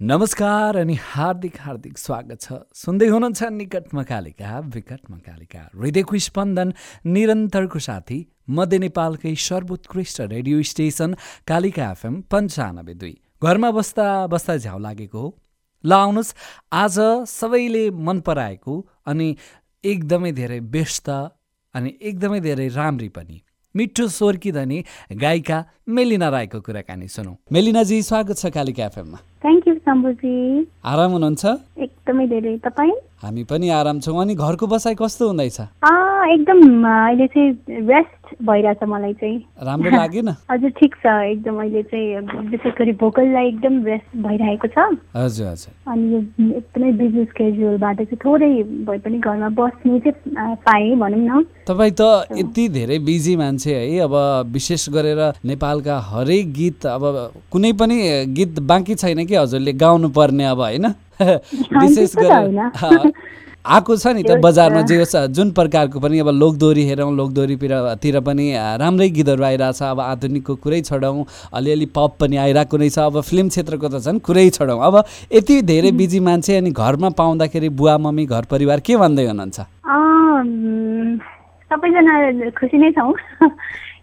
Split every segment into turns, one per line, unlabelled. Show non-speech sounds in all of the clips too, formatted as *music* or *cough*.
नमस्कार अनि हार्दिक हार्दिक स्वागत छ। सुन्दै हुनुहुन्छ निकटमा कालिका विकटमा कालिका हृदयको स्पन्दन निरन्तरको साथी मध्य नेपालकै सर्वोत्कृष्ट रेडियो स्टेसन कालिका एफएम पन्चानब्बे दुई। घरमा बस्दा बस्दा झ्याउ लागेको हो। ल आउनुहोस् आज सबैले मन पराएको अनि एकदमै धेरै व्यस्त अनि एकदमै धेरै राम्री पनि। मिठो स्वरकी धनी गायिका मेलिना राईको कुराकानी सुनौ। मेलिनाजी स्वागत छ कालिका एफएममा।
थ्याङ्क यू शम्भुजी
आराम हुनुहुन्छ?
एकदमै धेरै। तपाईँ?
हामी पनि आराम छौँ। अनि घरको बसाइ कस्तो हुँदैछ?
एकदम अहिले चाहिँ रेस्ट भइरहेछ मलाई चाहिँ।
राम्रो लागेन? *laughs*
हजुर ठिक छ। एकदम अहिले चाहिँ विशेष गरी भोकललाई एकदम रेस्ट भइरहेको छ।
हजुर हजुर।
अनि यो एकदमै बिजी स्केड्युलबाट चाहिँ थोरै भए पनि घरमा बस्ने चाहिँ पाएँ भनौँ न।
तपाईँ त यति धेरै बिजी मान्छे है। अब विशेष गरेर नेपालका हरेक गीत अब कुनै पनि गीत बाँकी छैन कि हजुरले गाउनु पर्ने अब होइन? *laughs* विशेष गरेर *laughs* आएको छ नि त बजारमा जे होस् जुन प्रकारको पनि अब लोकदोरी हेरौँ लोकदोरीतिर पनि राम्रै गीतहरू आइरहेछ। अब आधुनिकको कुरै छोडौँ अलिअलि पप पनि आइरहेको नै छ। अब फिल्म क्षेत्रको त झन् कुरै छोडौँ। अब यति धेरै बिजी मान्छे अनि घरमा पाउँदाखेरि बुवा मम्मी घर परिवार के भन्दै हुनुहुन्छ?
सबैजना खुसी नै छौँ। *laughs*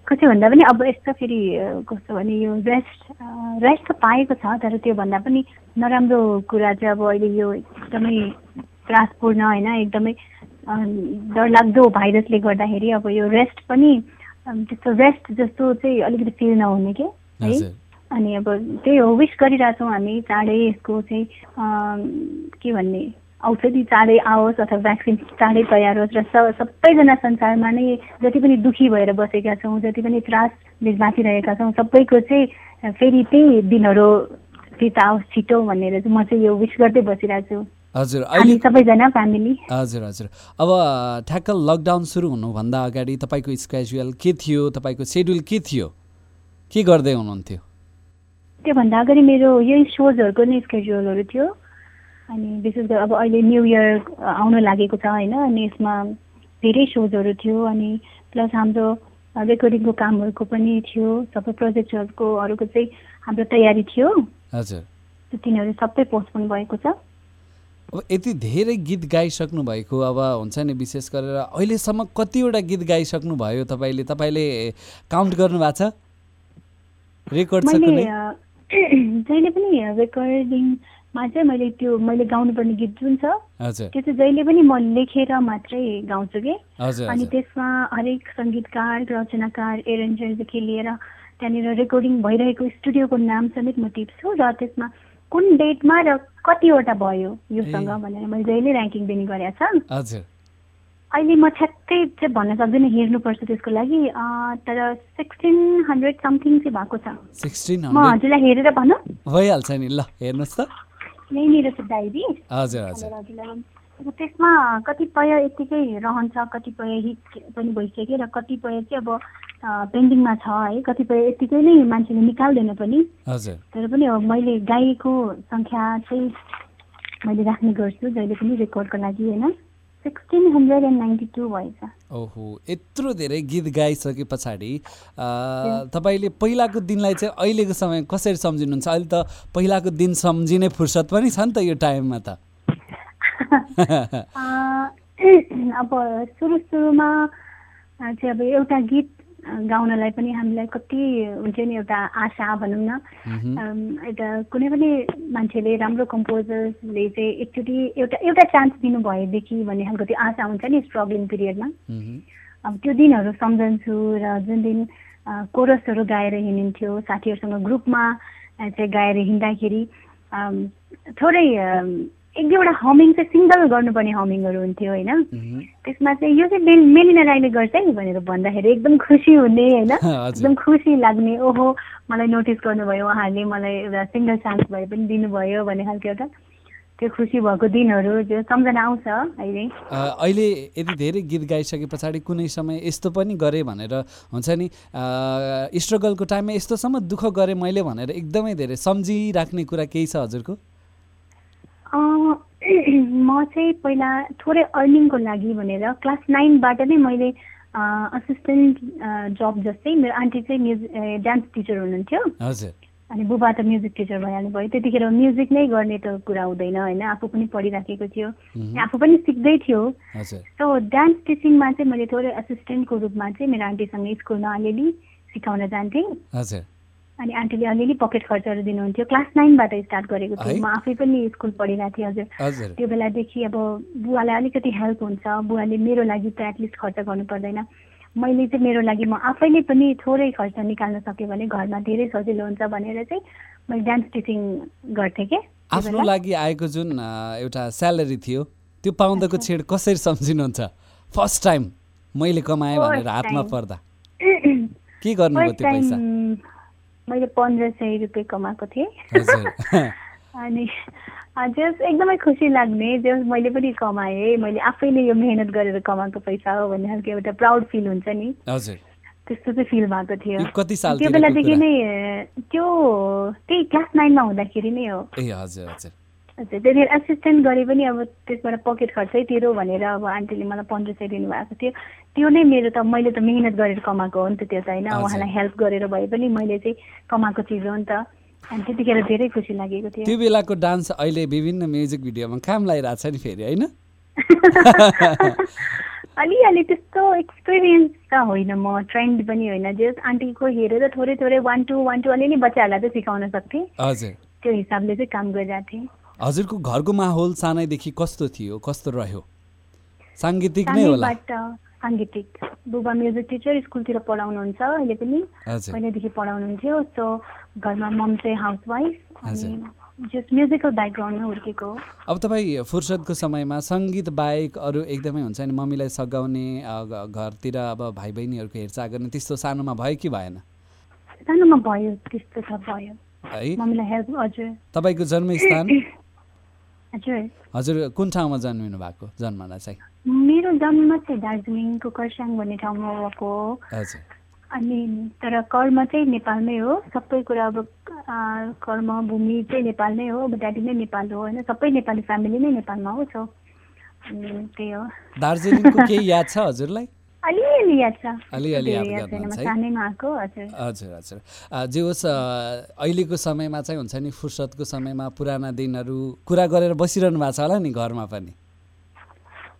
खुसी भन्दा पनि अब यस्तो फेरि कस्तो भने यो रेस्ट रेस्ट त पाएको छ तर त्योभन्दा पनि नराम्रो कुरा चाहिँ अब अहिले यो एकदमै त्रासपूर्ण होइन एकदमै डरलाग्दो भाइरसले गर्दाखेरि अब यो रेस्ट पनि त्यस्तो रेस्ट जस्तो चाहिँ अलिकति फिल नहुने के? है? अनि अब त्यही हो विस गरिरहेछौँ हामी चाँडै यसको चाहिँ के भन्ने? औषधि चाँडै आओस् अथवा भ्याक्सिन चाँडै तयार होस् र सबैजना संसारमा नै जति पनि दुखी भएर बसेका छौँ जति पनि त्रास बाँचिरहेका छौँ सबैको चाहिँ फेरि त्यही दिनहरू बिताओस् छिटो भनेर चाहिँ म चाहिँ यो विस गर्दै बसिरहेको छु।
हजुर अहिले
सबैजना फ्यामिली
हजुर हजुर। अब ठ्याक्क लकडाउन सुरु हुनुभन्दा अगाडि तपाईँको स्केड्युल के थियो? तपाईँको सेड्युल के थियो? के गर्दै हुनुहुन्थ्यो?
त्योभन्दा अगाडि मेरो यही सोजहरूको नै स्केड्युलहरू थियो। अनि विशेष गरी अब अहिले न्यु इयर आउन लागेको छ होइन अनि यसमा धेरै सोजहरू थियो अनि प्लस हाम्रो रेकर्डिङको कामहरूको पनि थियो सबै प्रोजेक्टहरूको अरूको चाहिँ हाम्रो तयारी थियो।
हजुर।
तिनीहरू सबै पोस्टपोन भएको छ।
अब यति धेरै गीत गाइसक्नु भएको अब हुन्छ नि विशेष गरेर अहिलेसम्म कतिवटा गीत गाइसक्नु भयो तपाईँले? तपाईँले काउन्ट गर्नु भएको छ? रेकर्ड कुनै? *clears throat*
जहिले पनि रेकर्डिङ मा चाहिँ मैले त्यो मैले गाउनुपर्ने गीत जुन छ त्यो चाहिँ जहिले पनि म लेखेर मात्रै गाउँछु कि। अनि त्यसमा हरेक सङ्गीतकार रचनाकार एरेन्जरदेखि लिएर त्यहाँनिर रेकर्डिङ भइरहेको स्टुडियोको नाम समेत म टिप्छु र त्यसमा कुन डेटमा र कतिवटा भयो योसँग भनेर मैले जहिले ऱ्याङ्किङ दिने गरेको छ अहिले म ठ्याक्कै चाहिँ भन्न सक्दिनँ हेर्नुपर्छ त्यसको लागि। तर सिक्सटिन हन्ड्रेड समथिङ चाहिँ भएको छ। म हजुरलाई हेरेर भनौँ
भइहाल्छ नि ल हेर्नुहोस् त।
यहीँनिर छ डायरी
हजुर हजुर।
त्यसमा कतिपय यत्तिकै रहन्छ कतिपय हिट पनि भइसक्यो र कतिपय चाहिँ अब पेन्डिङमा छ है। कतिपय यत्तिकै नै मान्छेले निकाल्दैन पनि। तर पनि मैले गाईको सङ्ख्या चाहिँ मैले राख्ने गर्छु जहिले पनि रेकर्डको लागि होइन। Sixteen hundred and ninety two भएछ
ओहो यत्रो धेरै गीत गाइसके पछाडि तपाईँले पहिलाको दिनलाई चाहिँ अहिलेको समय कसरी सम्झिनुहुन्छ? अहिले त पहिलाको दिन सम्झिने फुर्सद पनि छ नि त यो टाइममा त। *laughs* *clears throat*
अब सुरु सुरुमा चाहिँ अब एउटा गीत गाउनलाई पनि हामीलाई कति हुन्छ नि एउटा आशा भनौँ न। एउटा कुनै पनि मान्छेले राम्रो कम्पोजरले चाहिँ एकचोटि एउटा एउटा चान्स दिनु भएदेखि भन्ने खालको त्यो आशा हुन्छ नि स्ट्रगलिङ पिरियडमा। अब त्यो दिनहरू सम्झन्छु र जुन दिन कोरसहरू गाएर हिँडिन्थ्यो साथीहरूसँग ग्रुपमा चाहिँ गाएर हिँड्दाखेरि थोरै एक दुईवटा हमिङ चाहिँ सिङ्गल गर्नुपर्ने हमिङहरू हुन्थ्यो होइन। त्यसमा चाहिँ यो चाहिँ मेलिना राईले गर्छ नि भनेर भन्दाखेरि एकदम खुसी हुने होइन। *laughs* एकदम खुसी लाग्ने ओहो मलाई नोटिस गर्नुभयो उहाँहरूले मलाई एउटा सिङ्गल चान्स भए पनि दिनुभयो भन्ने खालको एउटा त्यो खुसी भएको दिनहरू त्यो सम्झना आउँछ अहिले।
अहिले यति धेरै गीत गाइसके पछाडि कुनै समय यस्तो पनि गरेँ भनेर हुन्छ नि स्ट्रगलको टाइममा यस्तोसम्म दुःख गरेँ मैले भनेर एकदमै धेरै सम्झिराख्ने कुरा केही छ हजुरको? *clears throat*
म चाहिँ पहिला थोरै अर्निङको लागि भनेर क्लास नाइनबाट नै मैले असिस्टेन्ट जब जस्तै मेरो आन्टी चाहिँ म्युजिक डान्स टिचर हुनुहुन्थ्यो। अनि बुबा त म्युजिक टिचर भइहाल्नु भयो। त्यतिखेर म्युजिक नै गर्ने त कुरा हुँदैन होइन? आफू पनि पढिराखेको थियो। आफू पनि सिक्दै थियो। सो डान्स टिचिङमा चाहिँ मैले थोरै एसिस्टेन्टको रूपमा चाहिँ मेरो आन्टीसँग स्कुलमा अलिअलि सिकाउन जान्थेँ। अनि आन्टीले अलिअलि पकेट खर्चहरू दिनुहुन्थ्यो। क्लास नाइनबाट स्टार्ट गरेको? थिएँ। म आफै पनि स्कुल पढिरहेको थिएँ हजुर। त्यो बेलादेखि अब बुवालाई अलिकति हेल्प हुन्छ। बुवाले मेरो लागि त एटलिस्ट खर्च गर्नु पर्दैन। मैले चाहिँ मेरो लागि म आफैले पनि थोरै खर्च निकाल्न सक्यो भने घरमा धेरै सजिलो हुन्छ भनेर चाहिँ मैले डान्स टिचिङ गर्थेँ के?
आफ्नो। लागि आएको जुन एउटा स्यालेरी थियो त्यो पाउँदाको छेड कसरी सम्झिनुहुन्छ? फर्स्ट टाइम मैले कमाएँ भनेर हातमा. पर्दा। *clears throat* के गर्नुभयो त्यो पैसा?
मैले पन्ध्र सय रुपियाँ कमाएको थिएँ। *laughs* अनि जस एकदमै खुसी लाग्ने जस मैले पनि कमाएँ। मैले आफैले यो मेहनत गरेर कमाएको पैसा हो भन्ने खालको एउटा प्राउड फिल हुन्छ नि।
हजुर।
त्यस्तो चाहिँ फिल भएको थियो। त्यो बेलादेखि? नै त्यो त्यही क्लास नाइनमा हुँदाखेरि नै हो।
ए हजुर हजुर।
हजुर त्यतिखेर एसिस्टेन्ट गरे पनि अब त्यसबाट पकेट खर्चै तिरो भनेर अब आन्टीले मलाई पन्ध्र सय दिनुभएको थियो। त्यो नै मेरो त मैले त मिहिनेत गरेर कमाएको हो नि त त्यो त होइन। उहाँलाई हेल्प गरेर भए पनि मैले चाहिँ कमाएको चिज हो नि त। अनि त्यतिखेर धेरै खुसी लागेको थियो।
त्यो बेलाको डान्स अहिले विभिन्न म्युजिक भिडियोमा काम लागिरहेको छ नि फेरि होइन? *laughs*
अलिअलि त्यस्तो एक्सपिरियन्स त होइन म ट्रेन्ड पनि होइन। जस आन्टीको हेरेर थोरै थोरै वान टू वान टू अलिअलि बच्चाहरूलाई चाहिँ सिकाउन सक्थेँ। त्यो हिसाबले चाहिँ काम गरिरहेको थिएँ।
हजुरको घरको माहौल सानैदेखि कस्तो थियो कस्तो रह्यो? साङ्गीतिक नै होला।
साङ्गीतिक। बुबा म्युजिक टिचर स्कुलतिर पढाउनुहुन्छ अहिले पनि
हजुर।
पहिल्यैदेखि पढाउनुहुन्थ्यो। सो घरमा मम चाहिँ हाउसवाइफ म्युजिकल ब्याकग्राउन्डमा हुर्केको
अब तपाईँ फुर्सदको समयमा सङ्गीत बाहेक अरू एकदमै हुन्छ नि मम्मीलाई सघाउने घरतिर अब भाइ बहिनीहरूको हेरचाह गर्ने त्यस्तो सानोमा भयो कि भएन?
सानोमा भयो त्यस्तो त भयो।
है?
मम्मीलाई हेल्प हजुर।
तपाईँको जन्मस्थान? *coughs*
हजुर।
कुन ठाउँमा जन्मिनु भएको जन्मना चाहिँ?
मेरो जन्म चाहिँ दार्जिलिङको खरसाङ भन्ने ठाउँमा भएको हो।
हजुर।
अनि तर कर्म चाहिँ नेपालमै हो। सबै कुरा अब कर्म भूमि चाहिँ नेपाल नै हो। अब ड्याडी नै नेपाल हो होइन? सबै नेपाली फ्यामिली नै नेपालमा हो सो अनि त्यही हो।
दार्जिलिङको केही याद छ हजुरलाई?
अलिअलि याद
गर्नुहुन्छ है?
हजुर।
हजुर जे होस् अहिलेको समयमा चाहिँ हुन्छ नि फुर्सदको समयमा पुराना दिनहरू कुरा गरेर बसिरहनु भएको छ होला नि घरमा पनि?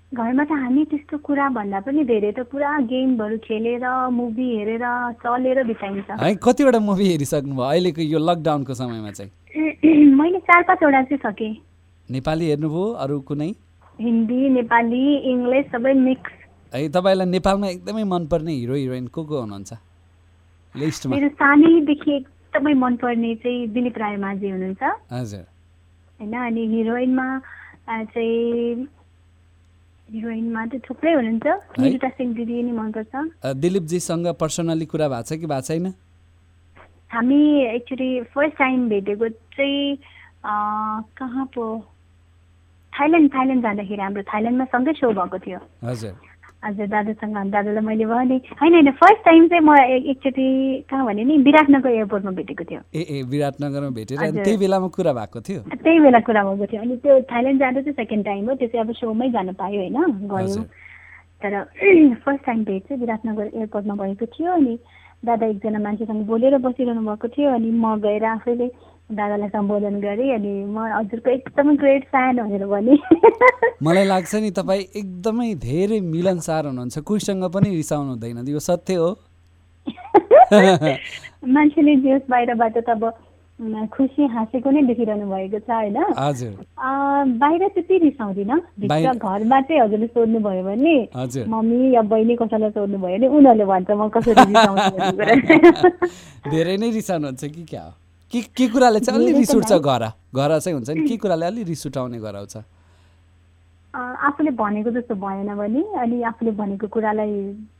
घरमा त हामी त्यस्तो कुरा भन्दा पनि धेरै त पुरा गेमहरू खेलेर मुभी हेरेर चलेर बिताइन्छ।
है कतिवटा मुभी हेरिसक्नुभयो अहिलेको यो लकडाउनको समयमा चाहिँ? *clears throat*
मैले चार पाँचवटा चाहिँ सकेँ।
नेपाली हेर्नुभयो अरू कुनै?
हिन्दी नेपाली इङ्ग्लिस सबै मिक्स
है तपाईँलाई नेपालमा एकदमै मनपर्ने हिरो हिरोइन को को हुनुहुन्छ? लिस्टमा।
मेरो सानैदेखि एकदमै मनपर्ने चाहिँ दिलीप राय माझी हुनुहुन्छ।
हजुर।
होइन अनि हिरोइनमा चाहिँ हिरोइनमा त थुप्रै हुनुहुन्छ। निरुता सिंह दिदी नै मनपर्छ।
दिलीपजीसँग पर्सनली कुरा भएको छ कि भएको छैन?
हामी एक्चुली फर्स्ट टाइम भेटेको चाहिँ कहाँ पो थाइल्यान्ड थाइल्यान्ड जाँदाखेरि हाम्रो थाइल्यान्डमा सँगै सो भएको थियो।
हजुर।
हजुर दादासँग दादालाई मैले भने होइन होइन फर्स्ट टाइम चाहिँ म एकचोटि कहाँ भने नि विराटनगर एयरपोर्टमा भेटेको थियो
ए ए विराटनगरमा भेटेर। त्यही बेलामा कुरा भएको थियो
त्यही बेला कुरा भएको थियो अनि त्यो थाइल्यान्ड जाँदा चाहिँ सेकेन्ड टाइम हो त्यो चाहिँ अब सोमै जानु पायो होइन गयो। तर *clears throat* फर्स्ट टाइम भेट चाहिँ विराटनगर एयरपोर्टमा भएको थियो अनि दादा एकजना मान्छेसँग बोलेर बसिरहनु भएको थियो अनि म गएर आफैले दादालाई सम्बोधन गरेँ अनि म हजुरको एकदमै ग्रेट फ्यान भनेर भने। *laughs*
मलाई लाग्छ नि तपाईँ एकदमै धेरै मिलनसार हुनुहुन्छ। कोहीसँग पनि रिसाउनु हुँदैन। यो सत्य हो। *laughs*
मान्छेले जे बाहिरबाट त अब खुसी हाँसेको नै देखिरहनु भएको छ होइन? बाहिर त्यति रिसाउँदिनँ। भित्र घरमा चाहिँ हजुरले सोध्नुभयो भने मम्मी या बहिनी कसैलाई सोध्नुभयो भने उनीहरूले भन्छ म कसरी। *laughs*
धेरै नै रिसाउनुहुन्छ कि क्या हो? के के कुराले चाहिँ अलि रिस उठ्छ घर? घर चाहिँ हुन्छ नि के कुराले अलि रिस उठाउने गराउँछ
आफूले भनेको जस्तो भएन भने अनि आफूले भनेको कुरालाई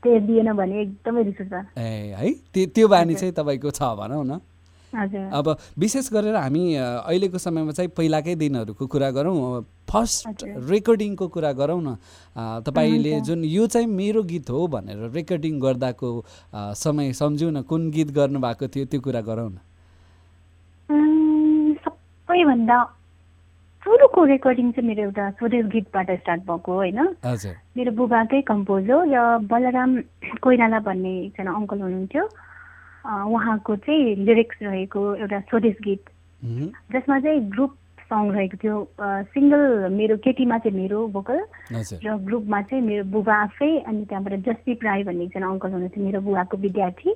दिएन भने एकदमै रिस उठ्छ।
ए है? त्यो बानी चाहिँ तपाईँको छ भनौँ न। अब विशेष गरेर हामी अहिलेको समयमा चाहिँ पहिलाकै दिनहरूको कुरा गरौँ फर्स्ट। रेकर्डिङको कुरा गरौँ न। तपाईँले जुन यो चाहिँ मेरो गीत हो भनेर रेकर्डिङ गर्दाको समय सम्झौँ न कुन गीत गर्नुभएको थियो त्यो कुरा गरौँ न।
सबैभन्दा सुरुको रेकर्डिङ चाहिँ मेरो एउटा स्वदेश गीतबाट स्टार्ट भएको हो होइन? मेरो बुबाकै कम्पोज हो र बलराम कोइराला भन्ने एकजना अङ्कल हुनुहुन्थ्यो। उहाँको चाहिँ लिरिक्स रहेको एउटा स्वदेश गीत। जसमा चाहिँ ग्रुप सङ रहेको थियो। सिङ्गल मेरो केटीमा चाहिँ मेरो भोकल र ग्रुपमा चाहिँ मेरो बुबा आफै अनि त्यहाँबाट जसदीप राई भन्ने एकजना अङ्कल हुनुहुन्थ्यो मेरो बुवाको विद्यार्थी।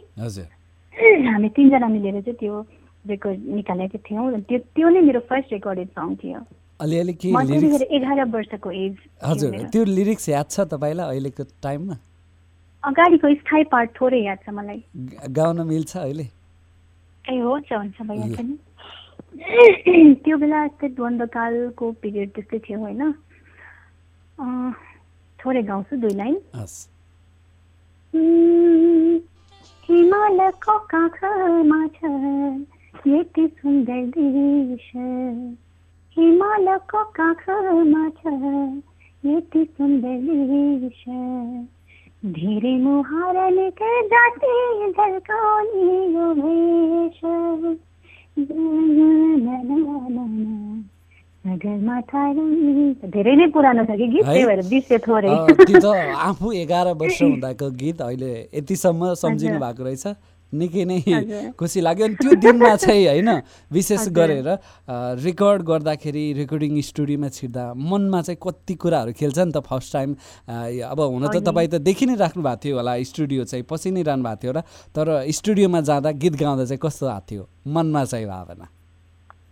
हामी तिनजना मिलेर चाहिँ त्यो रेकर्ड निकालेको थियौँ। र त्यो त्यो नै मेरो फर्स्ट रेकर्डेड सङ थियो।
अलिअलि के
एघार वर्षको एज
हजुर। त्यो लिरिक्स याद छ तपाईँलाई अहिलेको टाइममा?
अगाडिको स्थायी पार्ट थोरै याद छ मलाई।
गाउन मिल्छ अहिले?
ए हुन्छ हुन्छ। भइहाल्छ नि त्यो बेला यस्तै द्वन्द्वकालको पिरियड त्यस्तै थियो होइन। थोरै गाउँछु दुई लाइन। हिमालको काखमा छ। यति सुन्दर दृश्य हिमालको काखमा छ यति सुन्दर दृश्य। धेरै मुहारले जाति झल्काउने यो भेष धेरै नै पुरानो छ कि? गीत? त्यही भएर बिर्से थोरै।
आफू एघार वर्ष हुँदाको गीत अहिले यतिसम्म सम्झिनु। भएको रहेछ। निकै नै। खुसी लाग्यो अनि त्यो दिनमा *laughs* चाहिँ होइन विशेष। गरेर रेकर्ड गर्दाखेरि रेकर्डिङ स्टुडियोमा छिर्दा मनमा चाहिँ कति कुराहरू खेल्छ नि त फर्स्ट टाइम अब हुन त। तपाईँ त देखि नै राख्नु भएको थियो होला स्टुडियो चाहिँ पछि नै रहनु भएको थियो र तर स्टुडियोमा जाँदा गीत गाउँदा चाहिँ कस्तो भएको थियो मनमा चाहिँ भावना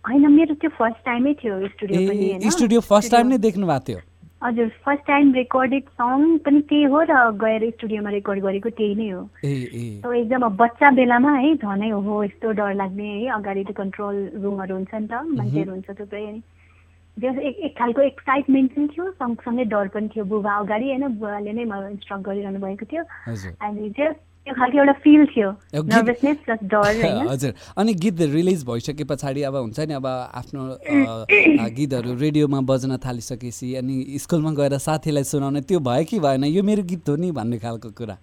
होइन मेरो त्यो फर्स्ट टाइमै थियो स्टुडियो पनि
स्टुडियो फर्स्ट टाइम नै देख्नु भएको थियो
हजुर फर्स्ट टाइम रेकर्डेड सङ पनि त्यही हो र गएर स्टुडियोमा रेकर्ड गरेको त्यही नै हो। एकदम बच्चा बेलामा है झनै हो यस्तो डर लाग्ने है अगाडि त्यो कन्ट्रोल रुमहरू हुन्छ नि त मान्छेहरू हुन्छ थुप्रै अनि जस एक एक खालको एक्साइटमेन्ट पनि थियो सँगसँगै डर पनि थियो। बुबा अगाडि होइन बुबाले नै मलाई इन्स्ट्रक्ट गरिरहनु भएको थियो। अनि जस्ट त्यो खालको एउटा फिल थियो। नर्भसनेस प्लस डर
हजुर। अनि गीत रिलिज भइसके पछाडि अब हुन्छ नि अब आफ्नो *clears throat* गीतहरू रेडियोमा बज्न थालिसकेपछि अनि स्कुलमा गएर साथीलाई सुनाउने त्यो भयो कि भएन? यो मेरो गीत हो नि भन्ने खालको कुरा।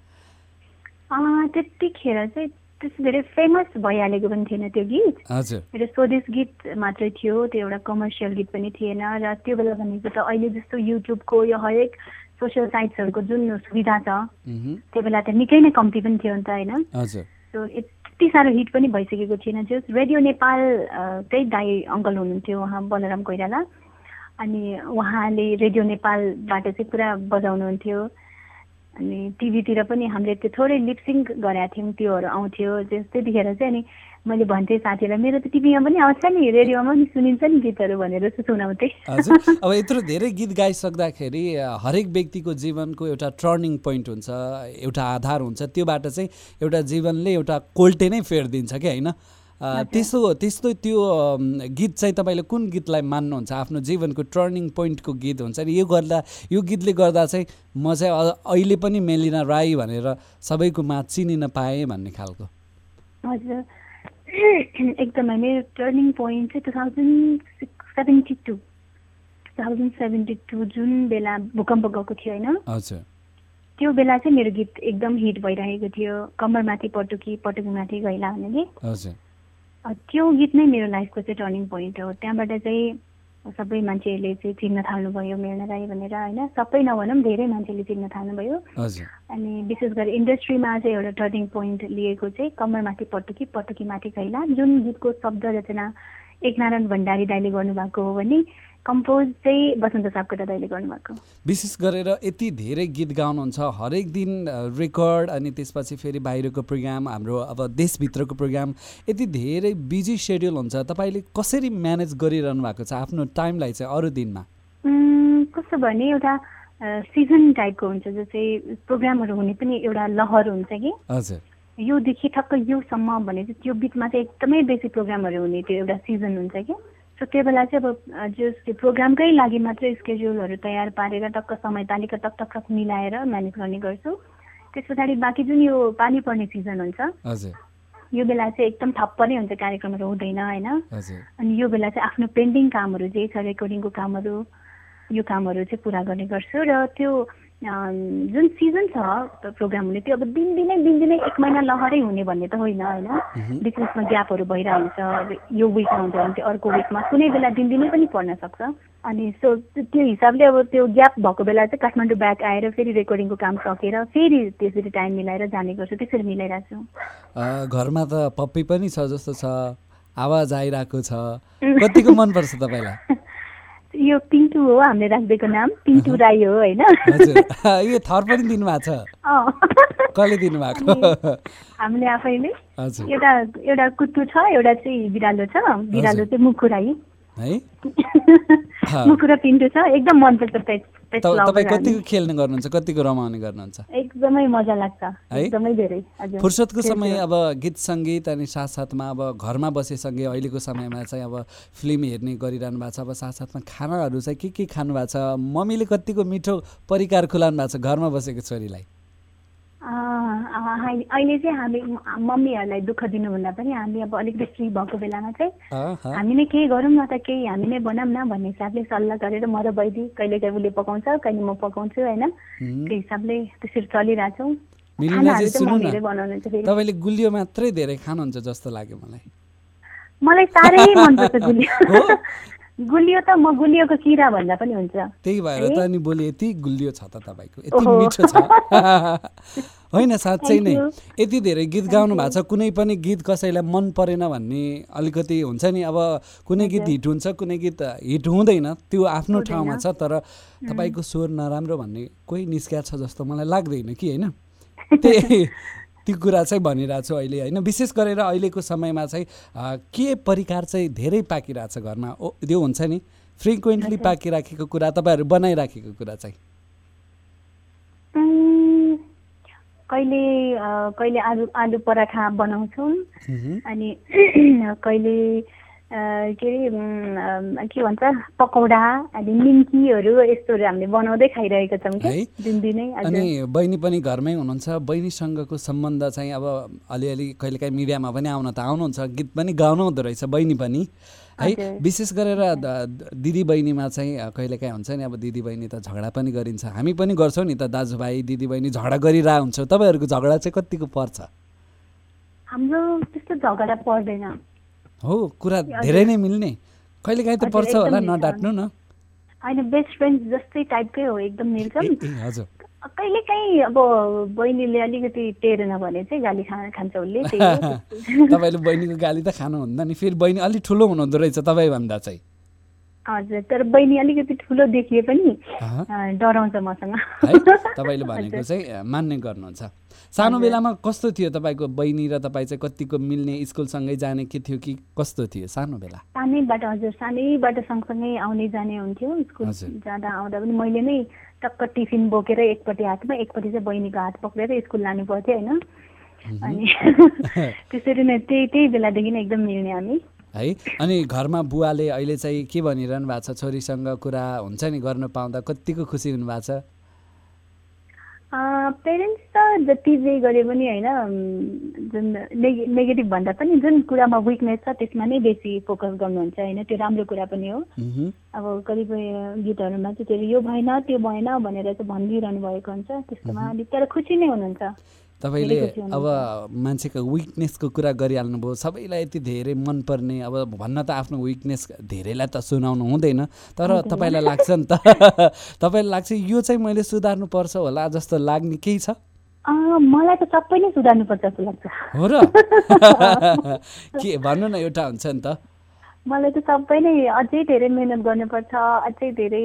त्यतिखेर चाहिँ त्यस्तो धेरै फेमस भइहालेको पनि थिएन त्यो गीत।
हजुर।
मेरो स्वदेश गीत मात्रै थियो त्यो एउटा कमर्सियल गीत पनि थिएन। र त्यो बेला भनेको त अहिले जस्तो युट्युबको यो हरेक सोसियल साइट्सहरूको जुन सुविधा छ त्यो बेला त निकै नै कम्ती पनि थियो नि त होइन? सो यति साह्रो हिट पनि भइसकेको थिएन। जस रेडियो नेपाल अ, त्यही दाई अङ्कल हुनुहुन्थ्यो उहाँ बलराम कोइराला। अनि उहाँले रेडियो नेपालबाट चाहिँ पुरा बजाउनुहुन्थ्यो। अनि टिभीतिर पनि हामीले त्यो थोरै लिपसिङ गरेका थियौँ त्योहरू आउँथ्यो त्यतिखेर चाहिँ अनि मैले भन्थेँ साथीलाई मेरो त टिभीमा पनि आउँछ नि रेडियोमा पनि सुनिन्छ नि गीतहरू भनेर सुनाउँथेँ
हजुर। *laughs* अब यत्रो धेरै गीत गाइसक्दाखेरि हरेक व्यक्तिको जीवनको एउटा टर्निङ पोइन्ट हुन्छ एउटा आधार हुन्छ त्योबाट चाहिँ एउटा जीवनले एउटा कोल्टे नै फेरिदिन्छ कि होइन? अ, त्यस्तो त्यो गीत चाहिँ तपाईँले कुन गीतलाई मान्नुहुन्छ? आफ्नो जीवनको टर्निङ पोइन्टको गीत हुन्छ नि? यो गर्दा यो गीतले गर्दा चाहिँ म चाहिँ अहिले पनि मेलिना राई भनेर सबैको माझ चिनिन पाएँ भन्ने खालको।
हजुर। एकदमै मेरो टर्निङ पोइन्ट चाहिँ two thousand seventy two two thousand seventy two जुन बेला भूकम्प गएको थियो होइन?
हजुर।
त्यो बेला चाहिँ मेरो गीत एकदम हिट भइरहेको थियो। कम्मरमाथि पटुकी पटुकीमाथि गैला भन्ने
हजुर।
त्यो गीत नै मेरो लाइफको चाहिँ टर्निङ पोइन्ट हो। त्यहाँबाट चाहिँ सबै मान्छेहरूले चाहिँ चिन्न थाल्नुभयो मेलना राई भनेर होइन? सबै नभनौँ धेरै मान्छेले चिन्न थाल्नुभयो। अनि विशेष गरी इन्डस्ट्रीमा चाहिँ एउटा टर्निङ पोइन्ट लिएको चाहिँ कम्मरमाथि पटुकी पटुकीमाथि कैला जुन गीतको शब्द रचना एकनारायण भण्डारी दाईले गर्नुभएको हो भने कम्पोज चाहिँ वसन्त सापकोटा दाईले गर्नुभएको।
विशेष गरेर यति धेरै गीत गाउनुहुन्छ हरेक दिन रेकर्ड अनि त्यसपछि फेरि बाहिरको प्रोग्राम हाम्रो अब देशभित्रको प्रोग्राम यति धेरै बिजी सेड्युल हुन्छ। तपाईँले कसरी म्यानेज गरिरहनु भएको छ? आफ्नो टाइमलाई चाहिँ अरू दिनमा।
कस्तो भने एउटा सिजन टाइपको हुन्छ जो चाहिँ प्रोग्रामहरू हुने पनि एउटा लहर हुन्छ कि?
हजुर।
योदेखि ठक्क योसम्म भने चाहिँ त्यो बिचमा चाहिँ एकदमै बेसी प्रोग्रामहरू हुने त्यो एउटा सिजन हुन्छ कि? सो त्यो बेला चाहिँ अब अ, जो त्यो प्रोग्रामकै लागि मात्रै स्केड्युलहरू तयार पारेर टक्क समय तालिका टक टक टक मिलाएर म्यानेज गर्ने गर्छु। त्यस पछाडि बाँकी जुन यो पानी पर्ने सिजन हुन्छ यो बेला चाहिँ एकदम ठप्प नै हुन्छ कार्यक्रमहरू हुँदैन होइन? अनि यो बेला चाहिँ आफ्नो पेन्डिङ कामहरू जे छ रेकर्डिङको कामहरू यो कामहरू चाहिँ पुरा गर्ने गर्छु। र त्यो जुन सिजन छ प्रोग्राम हुने त्यो अब दिनदिनै दिनदिनै एक महिना लहरै हुने भन्ने त होइन होइन? बिच बिचमा ग्यापहरू भइरहेको हुन्छ अब यो विकमा हुन्छ भने त्यो अर्को विकमा कुनै बेला दिनदिनै पनि पर्न सक्छ। अनि सो त्यो हिसाबले अब त्यो ग्याप भएको बेला चाहिँ काठमाडौँ ब्याक आएर फेरि रेकर्डिङको काम सकेर फेरि त्यसरी टाइम मिलाएर जाने गर्छु त्यसरी मिलाइरहेको छु
घरमा त पप्पी पनि छ जस्तो छ आवाज आइरहेको छ। कतिको मनपर्छ तपाईँलाई? *laughs*
यो पिन्टु हो हामीले राखिदिएको नाम पिन्टु राई हो होइन? *laughs*
यो थर पनि दिनुभएको छ।
अँ।
कसले दिनुभएको?
हामीले आफैले एउटा एउटा कुत्तु छ एउटा चाहिँ बिरालो छ। बिरालो चाहिँ मुखु राई।
है? *laughs*
मुखु र पिन्टु छ एकदम मनपर्छ पेट
तपाईँ। कतिको खेल्ने गर्नुहुन्छ कतिको रमाउने गर्नुहुन्छ
एकदमै मजा लाग्छ
है?
एकदमै धेरै
फुर्सदको समय अब गीत सङ्गीत अनि साथसाथमा अब घरमा बसेसँगै अहिलेको समयमा चाहिँ अब फिल्म हेर्ने गरिरहनु भएको छ अब साथसाथमा खानाहरू चाहिँ के के खानु भएको छ मम्मीले कतिको मिठो परिकार खुलाउनु भएको छ घरमा बसेको छोरीलाई
अहिले चाहिँ हामी मम्मीहरूलाई दुःख दिनुभन्दा पनि हामी अब अलिकति फ्री भएको बेलामा चाहिँ। हामी नै केही गरौँ न त केही हामी नै बनाऊँ न भन्ने हिसाबले सल्लाह गरेर म र बैदी कहिले कहिले उसले पकाउँछ कहिले म पकाउँछु होइन। त्यो हिसाबले त्यसरी चलिरहेछौँ।
तपाईँले गुलियो मात्रै धेरै खानुहुन्छ जस्तो लाग्यो मलाई।
मलाई साह्रै मनपर्छ गुलियो। गुलियो त म गुलियोको किरा भन्दा पनि हुन्छ।
त्यही भएर त नि भोलि यति गुलियो छ त तपाईँको यति। मिठो छ। *laughs* होइन साँच्चै नै. यति धेरै गीत गाउनु भएको छ कुनै पनि गीत कसैलाई मन परेन भन्ने अलिकति हुन्छ नि। अब कुनै गीत हिट हुन्छ कुनै गीत हिट हुँदैन त्यो आफ्नो ठाउँमा छ तर तपाईँको स्वर नराम्रो भन्ने कोही निस्किया छ जस्तो मलाई लाग्दैन कि होइन? *laughs* त्यही। त्यो कुरा चाहिँ भनिरहेको छु अहिले होइन? विशेष गरेर अहिलेको समयमा चाहिँ के परिकार चाहिँ धेरै पाकिरहेछ घरमा? ओ त्यो हुन्छ नि? फ्रिक्वेन्टली पाकिराखेको कुरा तपाईँहरू बनाइराखेको कुरा चाहिँ।
कहिले कहिले आलु आलु पराठा बनाउँछौँ। अनि *clears throat* कहिले के अरे के भन्छ पकौडा अनि निम्कीहरू यस्तोहरू हामीले बनाउँदै खाइरहेका छौँ कि? दिनदिनै
अनि बहिनी पनि घरमै हुनुहुन्छ। बहिनीसँगको सम्बन्ध चाहिँ अब अलिअलि कहिलेकाहीँ मिडियामा पनि आउन त आउनुहुन्छ। गीत पनि गाउनु हुँदो रहेछ बहिनी पनि है। विशेष गरेर दिदी बहिनीमा चाहिँ कहिलेकाहीँ हुन्छ नि अब दिदी बहिनी त झगडा पनि गरिन्छ। हामी पनि गर्छौँ नि त दाजुभाइ दिदी बहिनी झगडा गरिरहेको हुन्छौँ तपाईँहरूको झगडा चाहिँ कतिको पर्छ?
हाम्रो त्यस्तो झगडा पर्दैन।
हो कुरा धेरै नै मिल्ने। कहिलेकाहीँ त
हजुर,
पर्छ होला। नडाट्नु न।
होइन बेस्ट फ्रेन्ड जस्तै टाइपकै हो एकदम
ए, हजुर।
कहिले काहीँ अब बहिनीले अलिकति टेरेन भने चाहिँ गाली खा खान्छ उसले। *laughs*
तपाईँले बहिनीको गाली त खानुहुन्न नि फेरि बहिनी अलिक ठुलो हुनुहुँदो रहेछ तपाईँभन्दा चाहिँ।
हजुर तर बहिनी अलिकति ठुलो देखिए पनि डराउँछ मसँग।
तपाईँले भनेको चाहिँ मान्ने गर्नुहुन्छ। सानो बेलामा कस्तो थियो तपाईँको बहिनी र तपाईँ चाहिँ कतिको मिल्ने स्कुलसँगै जाने के थियो कि कस्तो थियो सानो बेला?
सानैबाट हजुर सानैबाट सँगसँगै आउने जाने हुन्थ्यो। स्कुल। जाँदा आउँदा पनि मैले नै टक्क टिफिन बोकेर एकपट्टि हातमा एकपट्टि चाहिँ बहिनीको हात पक्रेर स्कुल लानु पर्थ्यो होइन? अनि *laughs* *laughs* त्यसरी नै त्यही त्यही बेलादेखि नै एकदम मिल्ने हामी।
है? अनि घरमा बुवाले अहिले चाहिँ के भनिरहनु भएको छ? छोरीसँग कुरा हुन्छ नि गर्न पाउँदा कतिको खुसी हुनुभएको छ?
पेरेन्ट्स त जति जे गरे पनि होइन जुन नेगे नेगेटिभ भन्दा पनि जुन कुरामा विकनेस छ त्यसमा नै बेसी फोकस गर्नुहुन्छ होइन? त्यो राम्रो कुरा पनि हो। अब कतिपय गीतहरूमा चाहिँ त्यो यो भएन त्यो भएन भनेर चाहिँ भनिदिइरहनु भएको हुन्छ। त्यस्तोमा अलिक तर खुसी नै हुनुहुन्छ।
तपाईँले अब मान्छेको विकनेसको कुरा गरिहाल्नुभयो। सबैलाई यति धेरै मनपर्ने अब भन्न त आफ्नो विकनेस धेरैलाई त सुनाउनु हुँदैन तर तपाईँलाई लाग्छ नि त। *laughs* तपाईँलाई लाग्छ यो चाहिँ मैले सुधार्नु पर्छ होला जस्तो लाग्ने केही छ?
मलाई त सबै नै सुधार्नुपर्छ जस्तो लाग्छ।
हो र? *laughs* के भन्नु न एउटा हुन्छ नि त।
मलाई त सबै नै अझै धेरै मिहिनेत गर्नुपर्छ अझै धेरै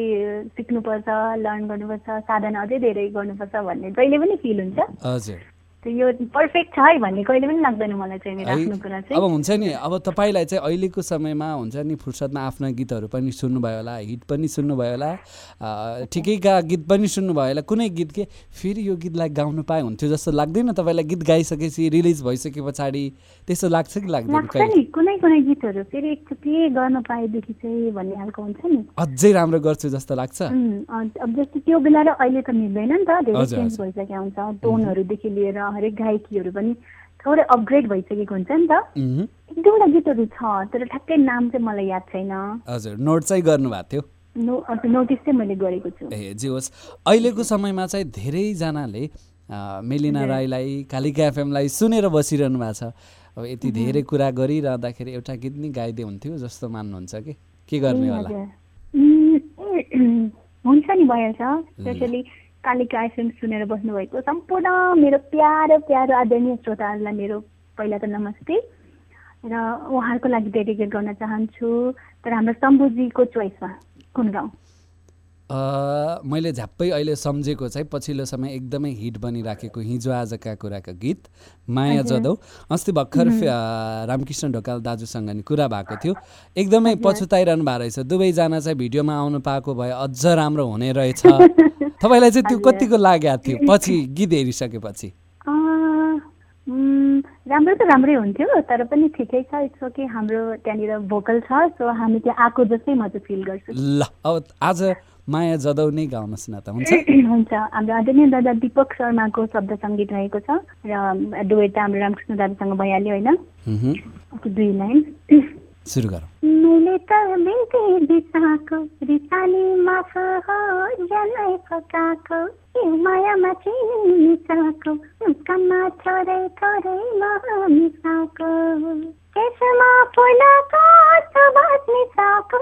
सिक्नुपर्छ लर्न गर्नुपर्छ साधना अझै धेरै गर्नुपर्छ भन्ने जहिले पनि फिल हुन्छ।
हजुर।
यो पर्फेक्ट छ है भन्ने कहिले पनि लाग्दैन मलाई चाहिँ आफ्नो कुरा चाहिँ।
अब हुन्छ नि अब तपाईँलाई चाहिँ अहिलेको समयमा हुन्छ नि फुर्सदमा आफ्ना गीतहरू पनि सुन्नुभयो होला हिट पनि सुन्नुभयो होला ठिकैका गीत पनि सुन्नुभयो होला कुनै गीत के फेरि यो गीतलाई गाउनु पाए हुन्थ्यो जस्तो लाग्दैन तपाईँलाई गीत गाइसकेपछि रिलिज भइसके पछाडि त्यस्तो लाग्छ कि लाग्दैन
कुनै कुनै गीतहरू फेरि एकचोटि गर्न पाएदेखि चाहिँ भन्ने खालको हुन्छ नि।
अझै राम्रो गर्छु जस्तो लाग्छ।
अब जस्तो त्यो बेला र अहिले त मिल्दैन नि त धेरै चेन्ज
हजुर।
भइसकेको हुन्छ टोनहरूदेखि लिएर हरेक गायकीहरू पनि थोरै अपग्रेड भइसकेको हुन्छ नि त। एक दुईवटा गीतहरू छ तर ठ्याक्कै नाम चाहिँ मलाई याद छैन।
हजुर नोट चाहिँ गर्नुभएको थियो।
नो नोटिस चाहिँ मैले गरेको छु।
ए जे होस्। अहिलेको समयमा चाहिँ धेरैजनाले मेलिना राईलाई कालिका एफएमलाई सुनेर बसिरहनु भएको छ। अब यति धेरै कुरा गरिरहँदाखेरि एउटा गीत नि गाइदिए हुन्थ्यो जस्तो मान्नुहुन्छ कि? के गर्ने होला?
हुन्छ नि भइहाल्छ स्पेसली कालिका एफएम सुनेर बस्नुभएको। सम्पूर्ण मेरो प्यारो प्यारो आदरणीय श्रोताहरूलाई मेरो पहिला त नमस्ते। र उहाँहरूको लागि डेडिकेट गर्न चाहन्छु तर हाम्रो शम्भुजीको चोइसमा कुन गाउँ?
मैले झ्याप्पै अहिले सम्झेको चाहिँ पछिल्लो समय एकदमै हिट बनिराखेको हिजो आजका कुराका गीत माया जदौ। अस्ति भर्खर रामकृष्ण ढोकाल दाजुसँग नि कुरा भएको थियो। एकदमै पछुताइरहनु भएको रहेछ। दुवैजना चाहिँ भिडियोमा आउनु पाएको भए अझ राम्रो हुने रहेछ। *laughs* तपाईँलाई चाहिँ त्यो कतिको लागेको थियो? पछि गीत हेरिसकेपछि।
राम्रो त राम्रै हुन्थ्यो तर पनि ठिकै छ। इट्स ओके हाम्रो त्यहाँनिर भोकल छ सो हामी त्यहाँ आएको जस्तै म चाहिँ फिल गर्छु।
ल अब आज माया जदौ नै गाउनुहोस् न त हुन्छ? *clears throat*
हुन्छ। हाम्रो आदरणीय दादा दिपक शर्माको शब्द सङ्गीत रहेको छ र त हाम्रो रामकृष्ण दादासँग भइहाल्यो होइन? दुई लाइन। *clears throat*
सुरु गरौँ।
मैले त बिन्ती बिसाको रिसाली माफ हो जनै फकाएको यो मायामा चिनी मिसाएको मुस्कानमा थोरै थोरै मिसाएको। केसमा फुलको सुबास मिसाएको।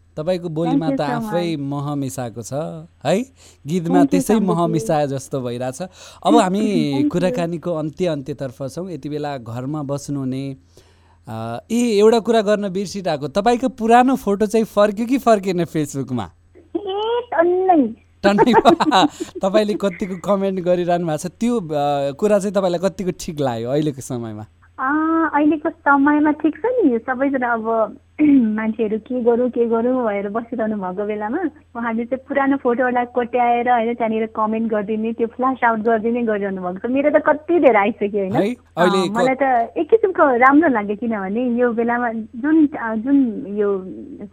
तपाईँको बोलीमा त आफै मह मिसाएको छ है? गीतमा त्यसै मह मिसाए जस्तो भइरहेछ। अब हामी *laughs* कुराकानीको अन्त्य अन्त्यतर्फ छौँ। यति बेला घरमा बस्नुहुने ए एउटा कुरा गर्न बिर्सिरहेको तपाईँको पुरानो फोटो चाहिँ फर्क्यो कि फर्केन फेसबुकमा?
टन्नै। *laughs*
तपाईँले कतिको कमेन्ट गरिरहनु भएको छ? त्यो कुरा चाहिँ तपाईँलाई कतिको ठिक लाग्यो अहिलेको समयमा?
अहिलेको समयमा ठिक छ नि। सबैजना अब *clears throat* मान्छेहरू के गरौँ के गरौँ भएर बसिरहनु भएको बेलामा उहाँले चाहिँ पुरानो फोटोहरूलाई कोट्याएर होइन त्यहाँनिर कमेन्ट गरिदिने त्यो फ्ल्यास आउट गरिदिने गरिरहनु भएको छ। मेरो त कति धेरै आइसक्यो होइन। मलाई त एक किसिमको राम्रो लाग्यो किनभने यो बेलामा जुन जुन यो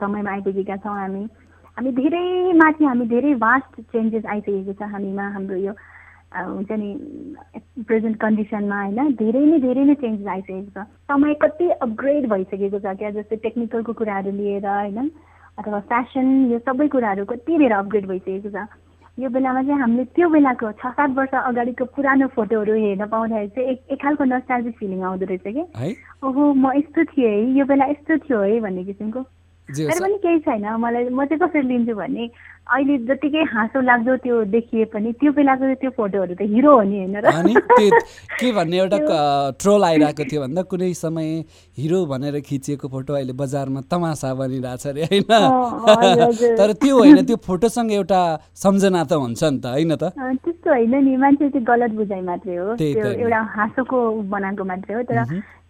समयमा आइपुगेका छौँ हामी हामी धेरै माथि हामी धेरै भास्ट चेन्जेस आइसकेको छ हामीमा हाम्रो यो हुन्छ नि प्रेजेन्ट कन्डिसनमा होइन धेरै नै धेरै नै चेन्जेस आइसकेको छ। समय कति अपग्रेड भइसकेको छ क्या जस्तै टेक्निकलको कुराहरू लिएर होइन अथवा फ्यासन यो सबै कुराहरू कति धेरै अपग्रेड भइसकेको छ। यो बेलामा चाहिँ हामीले त्यो बेलाको छ सात वर्ष अगाडिको पुरानो फोटोहरू हेर्न पाउँदाखेरि चाहिँ एक एक खालको नस्टाल्जिक फिलिङ आउँदो रहेछ कि ओहो म यस्तो थिएँ है यो बेला यस्तो थियो है भन्ने किसिमको। तर
होस्
पनि केही छैन। मलाई म चाहिँ कसरी लिन्छु भने अहिले जतिकै हाँसो लाग्दो त्यो देखिए पनि त्यो बेलाको त्यो फोटोहरू त हिरो हो नि होइन र?
के भन्ने एउटा ट्रोल आइरहेको थियो भन्दा कुनै समय हिरो भनेर खिचिएको फोटो अहिले बजारमा तमासा बनिरहेछ अरे होइन। तर त्यो होइन त्यो फोटोसँग एउटा सम्झना त हुन्छ नि त होइन त?
त्यस्तो होइन नि मान्छे चाहिँ गलत बुझाइ मात्रै हो। त्यो। एउटा हाँसोको बनाएको मात्रै हो। तर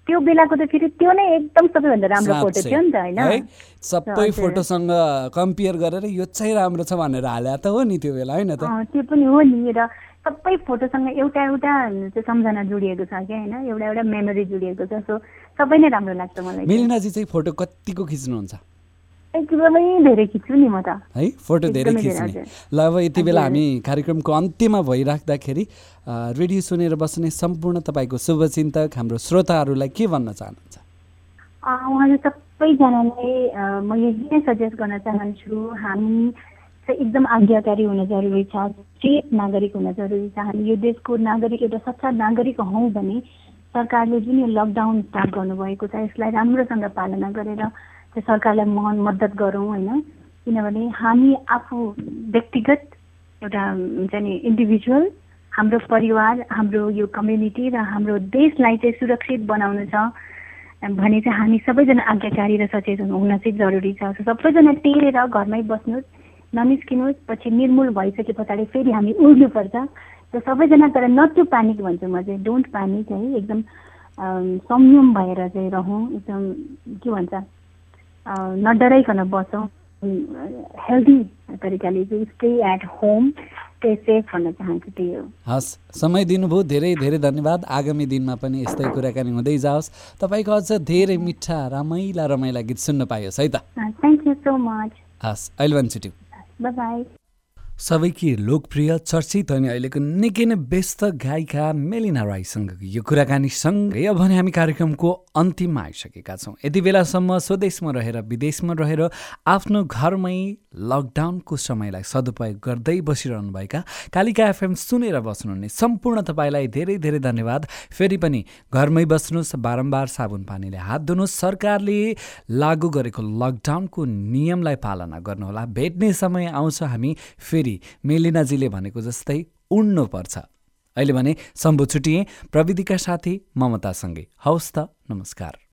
त्यो बेलाको त फेरि त्यो नै एकदम सबैभन्दा राम्रो फोटो थियो नि त होइन?
है? सबै। फोटोसँग कम्पेयर गरेर यो चाहिँ राम्रो छ भनेर हाले त हो नि त्यो बेला होइन त?
त्यो पनि हो नि। र सबै फोटोसँग एउटा एउटा सम्झना जोडिएको छ क्या होइन? एउटा एउटा मेमोरी जोडिएको छ। सो सबै नै राम्रो लाग्छ मलाई।
मेलिनाजी चाहिँ फोटो कतिको खिच्नुहुन्छ?
एकदमै धेरै खिच्छु नि म त।
है? फोटो धेरै खिच्ने। ल अब यति बेला हामी कार्यक्रमको अन्त्यमा भइराख्दाखेरि रेडियो सुनेर बस्ने सम्पूर्ण तपाईँको शुभचिन्तक हाम्रो श्रोताहरूलाई के भन्न चाहनुहुन्छ?
उहाँले सबैजनालाई म यही नै सजेस्ट गर्न चाहन्छु हामी चाहिँ एकदम आज्ञाकारी हुन जरुरी छ चेत नागरिक हुन जरुरी छ। हामी यो देशको नागरिक एउटा सच्चा नागरिक हौँ भने सरकारले जुन यो लकडाउन स्टार्ट गर्नुभएको छ यसलाई राम्रोसँग पालना गरेर त्यो सरकारलाई म मद्दत गरौँ होइन? किनभने हामी आफू व्यक्तिगत एउटा हुन्छ नि इन्डिभिजुअल हाम्रो परिवार हाम्रो यो कम्युनिटी र हाम्रो देशलाई चाहिँ सुरक्षित बनाउनु छ भने चाहिँ हामी सबैजना आज्ञाकारी र सचेतन हुन चाहिँ जरुरी छ। सबैजना टेरेर घरमै बस्नुहोस् ननिस्किनुहोस् पछि निर्मूल भइसके पछाडि फेरि हामी उड्नुपर्छ। र सबैजना तर नट टु प्यानिक भन्छु म चाहिँ डोन्ट प्यानिक है। एकदम संयम भएर चाहिँ रहौँ। एकदम के भन्छ? नडराइकन बसौँ हेल्दी तरिकाले चाहिँ stay at home stay safe भन्न चाहन्छु त्यही हो।
हस् समय दिनुभयो धेरै धेरै धन्यवाद। आगामी दिनमा पनि यस्तै कुराकानी हुँदै जाओस्। तपाईँको अझ धेरै मिठा रमाइला रमाइला गीत सुन्न पाइयोस् है त?
थ्याङ्क यू सो मच
हस् अहिले पनि छुट्यौँ
बाई
सबैकी लोकप्रिय चर्चित अनि अहिलेको निकै नै व्यस्त गायिका मेलिना राईसँग यो कुराकानीसँगै अब भने हामी कार्यक्रमको अन्तिममा आइसकेका छौँ। यति बेलासम्म स्वदेशमा रहेर विदेशमा रहेर आफ्नो घरमै लकडाउनको समयलाई सदुपयोग गर्दै बसिरहनुभएका कालिका एफएम सुनेर बस्नुहुने सम्पूर्ण तपाईँलाई धेरै धेरै धन्यवाद। फेरि पनि घरमै बस्नुहोस् बारम्बार साबुन पानीले हात धुनुहोस्। सरकारले लागू गरेको लकडाउनको नियमलाई पालना गर्नुहोला। भेट्ने समय आउँछ हामी फेरि मेलिनाजीले भनेको जस्तै उड्नुपर्छ अहिले भने सम्भु छुटिए। प्रविधिका साथी ममतासँगै। हवस् त नमस्कार।